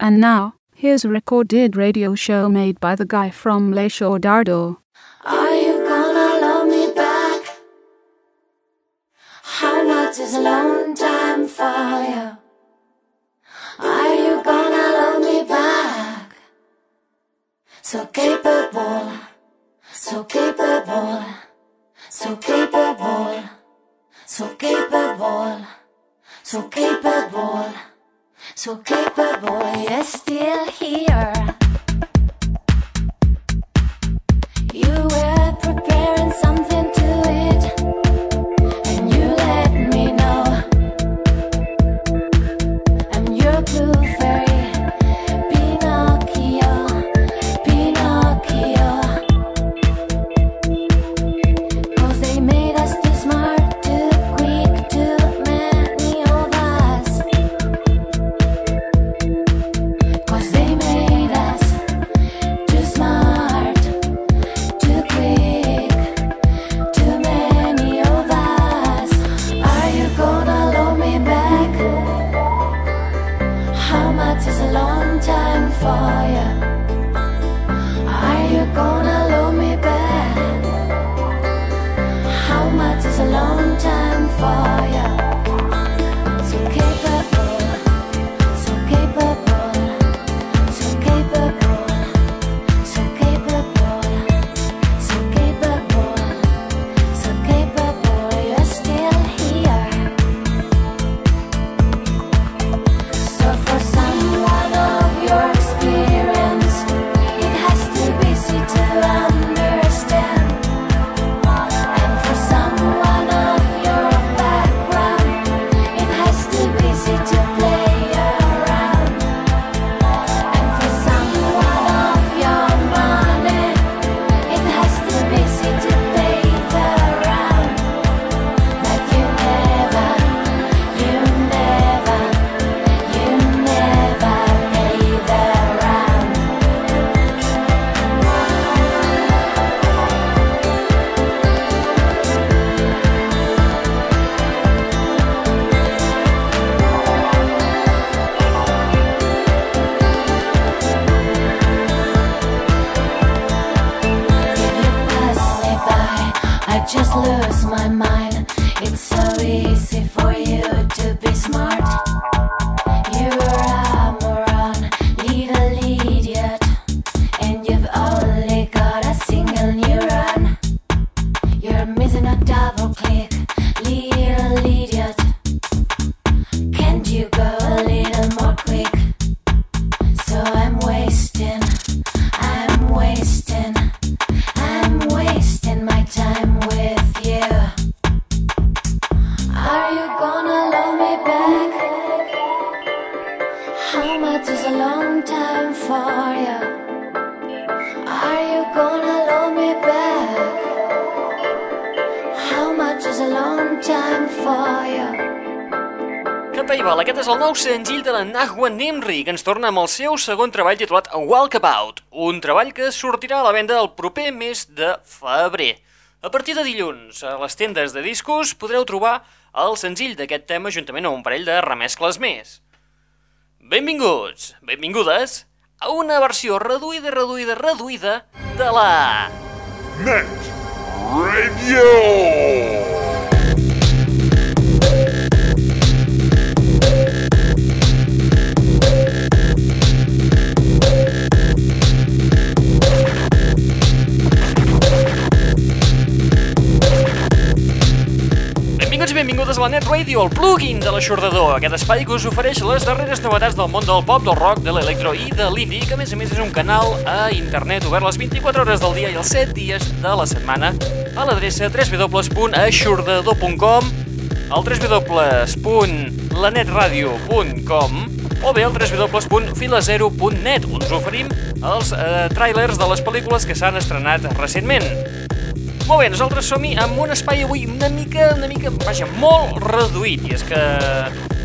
And now, here's a recorded radio show made by the guy from Le Show Dardo. Are you gonna love me back? How much is a long time for you? Are you gonna love me back? So capable, so capable, so capable, so capable, so capable, so capable, so keep a boy is still here. You will. curse my mind. Capaival, aquest és el nou senzill de la Nahua Nimri, que ens torna amb el seu segon treball titulat Walkabout, un treball que sortirà a la venda el proper mes de febrer. A partir de dilluns, a les tendes de discos podreu trobar el senzill d'aquest tema juntament amb un parell de remescles més. Benvinguts, benvingudes a una versió reduïda, reduïda, reduïda de la... Net Radio. La Net Radio, el plugin de l'aixordador, aquest espai que us ofereix les darreres novetats del món del pop, del rock, de l'electro i de l'indie, que a més a més és un canal a internet obert les 24 hores del dia i els 7 dies de la setmana a l'adreça www.aixordador.com al www.lanetradio.com o bé al www.filazero.net on us oferim els eh, tràilers de les pel·lícules que s'han estrenat recentment. Molt bé, nosaltres som-hi amb un espai avui una mica, una mica, vaja, molt reduït. I és que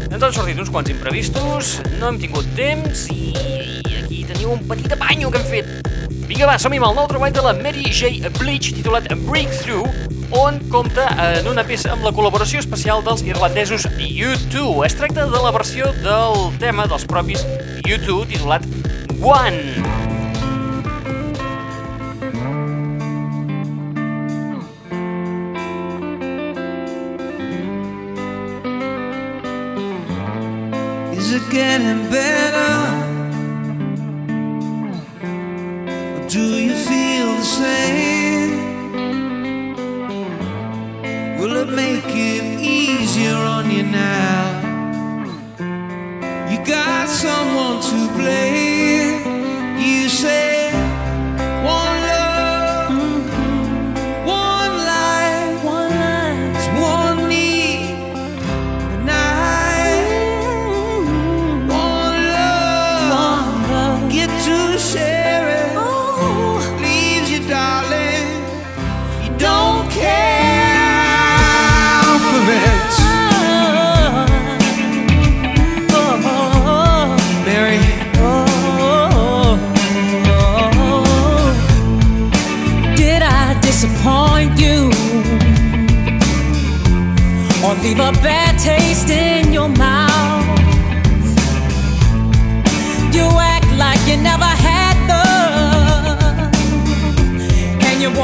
ens han sortit uns quants imprevistos, no hem tingut temps i aquí teniu un petit apanyo que hem fet. Vinga, va, som-hi amb el nou treball de la Mary J. Bleach, titulat Breakthrough, on compta en una peça amb la col·laboració especial dels irlandesos U2. Es tracta de la versió del tema dels propis U2 titulat One. getting better.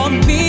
Be. me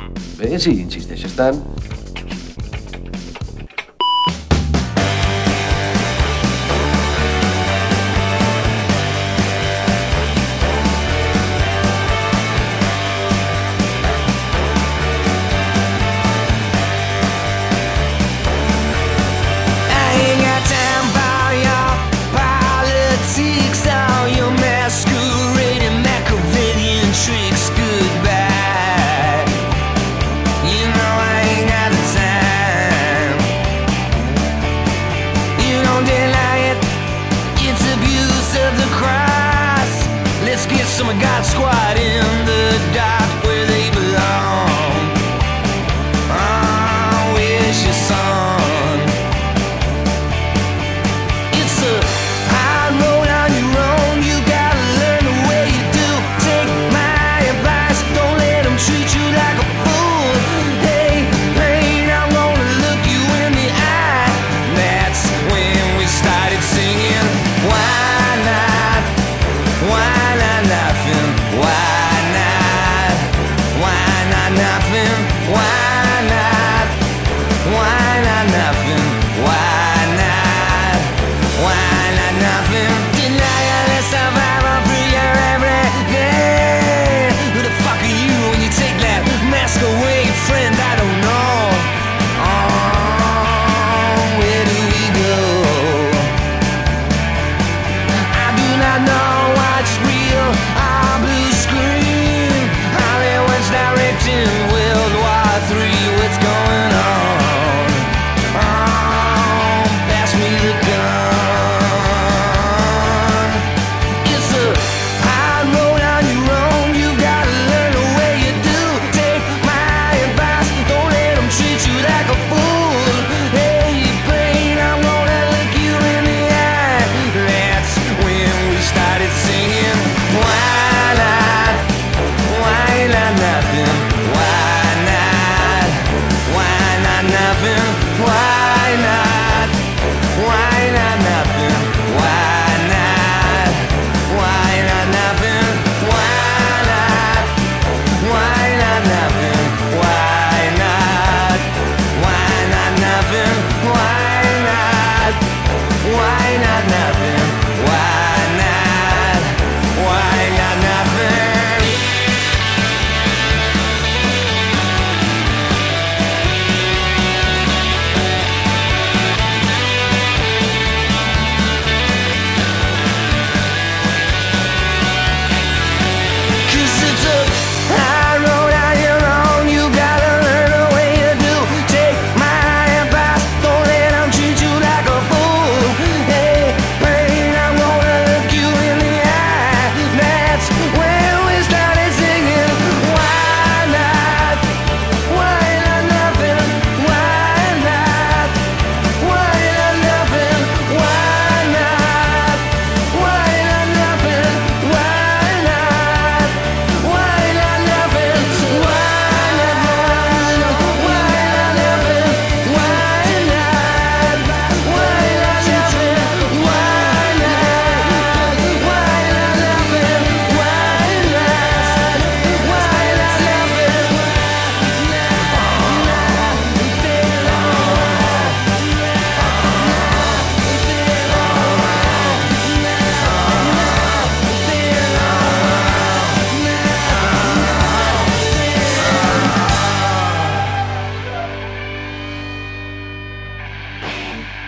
Bé, si insisteixes tant...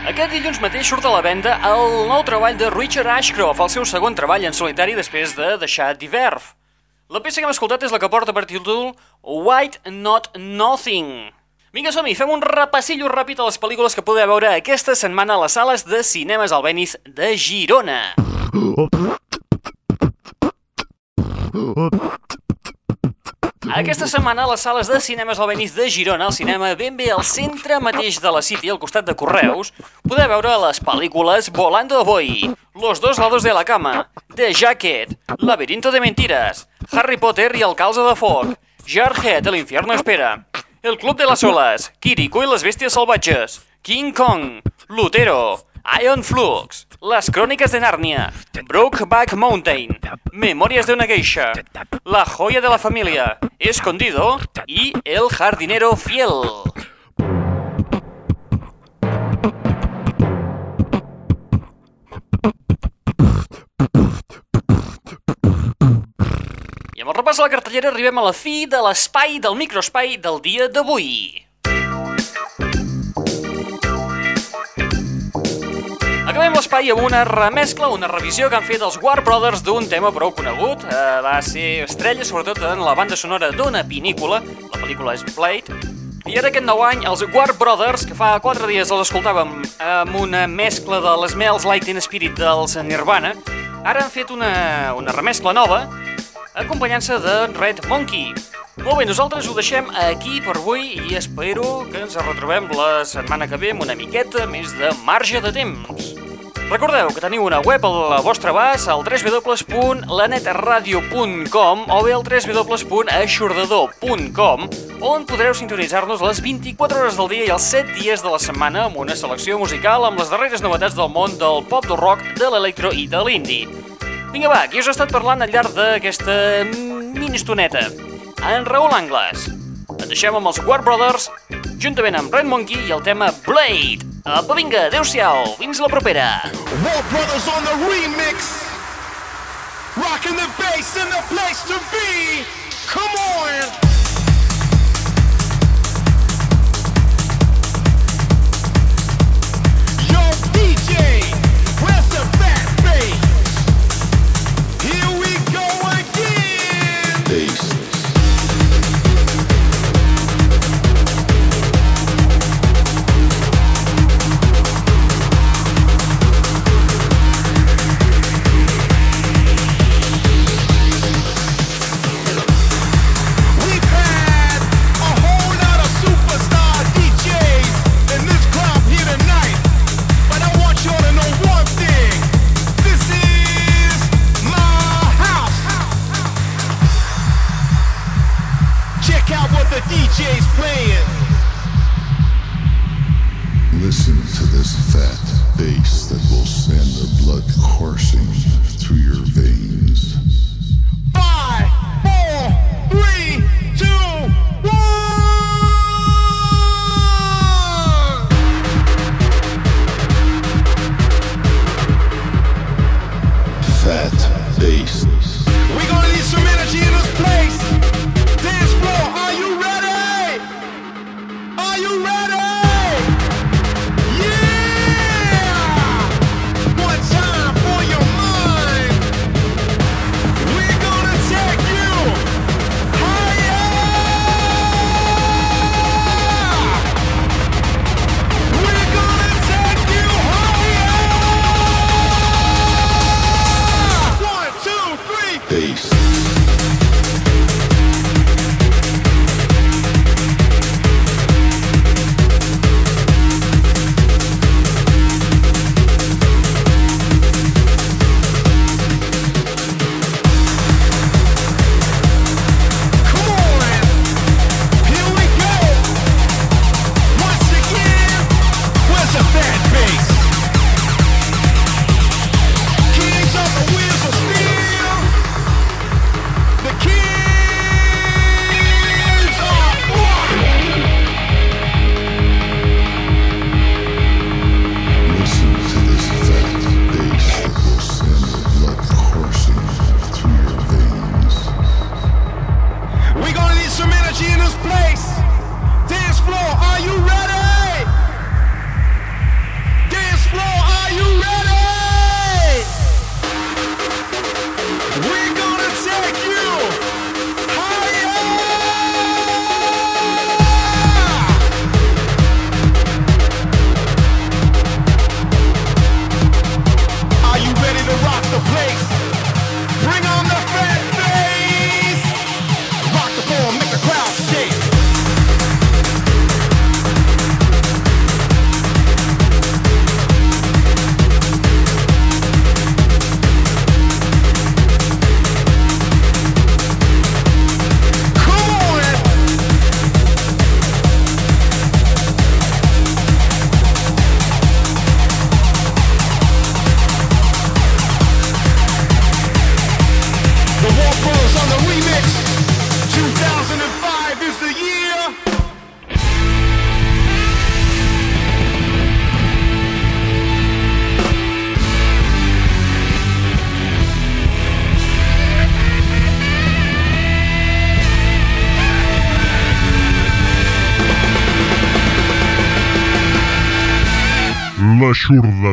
Aquest dilluns mateix surt a la venda el nou treball de Richard Ashcroft, el seu segon treball en solitari després de deixar Diverf. La peça que hem escoltat és la que porta per títol White Not Nothing. Vinga, som -hi, fem un repassillo ràpid a les pel·lícules que podeu veure aquesta setmana a les sales de cinemes Albenis de Girona. Aquesta setmana a les sales de cinemes Albenis de Girona, al cinema ben bé al centre mateix de la City, al costat de Correus, podeu veure les pel·lícules Volando Boy, Los dos lados de la cama, The Jacket, Laberinto de mentiras, Harry Potter i el calze de foc, Jarhead, El infierno espera, El club de las olas, Kiriko i les bèsties salvatges, King Kong, Lutero, Iron Flux, Les cròniques de Nàrnia, Brokeback Mountain, Memòries de una geisha, La joya de la familia, Escondido i El jardinero fiel. I amb el repàs de la cartellera arribem a la fi de l'espai del microespai del dia d'avui. Acabem l'espai amb una remescla, una revisió que han fet els War Brothers d'un tema prou conegut. Eh, va ser estrella, sobretot en la banda sonora d'una pinícula. La pel·lícula és Blade. I ara aquest nou any, els War Brothers, que fa 4 dies els escoltàvem amb una mescla de l'Smells Like Teen Spirit dels Nirvana, ara han fet una, una remescla nova acompanyant-se de Red Monkey. Molt bé, nosaltres ho deixem aquí per avui i espero que ens retrobem la setmana que ve amb una miqueta més de marge de temps. Recordeu que teniu una web al vostre abast al www.lanetradio.com o bé al www.aixordador.com on podreu sintonitzar-nos les 24 hores del dia i els 7 dies de la setmana amb una selecció musical amb les darreres novetats del món del pop, del rock, de l'electro i de l'indie. Vinga va, qui us ha estat parlant al llarg d'aquesta mini estoneta? En Raül Angles. Et deixem amb els War Brothers, juntament amb Red Monkey i el tema Blade. Apa, vinga, adeu-siau, fins la propera. War Brothers on the remix. Rocking the bass in the place to be. Come on. Out what the DJ's playing. Listen to this fat bass that will send the blood coursing through your veins. Five, four, three,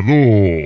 L'aixordador.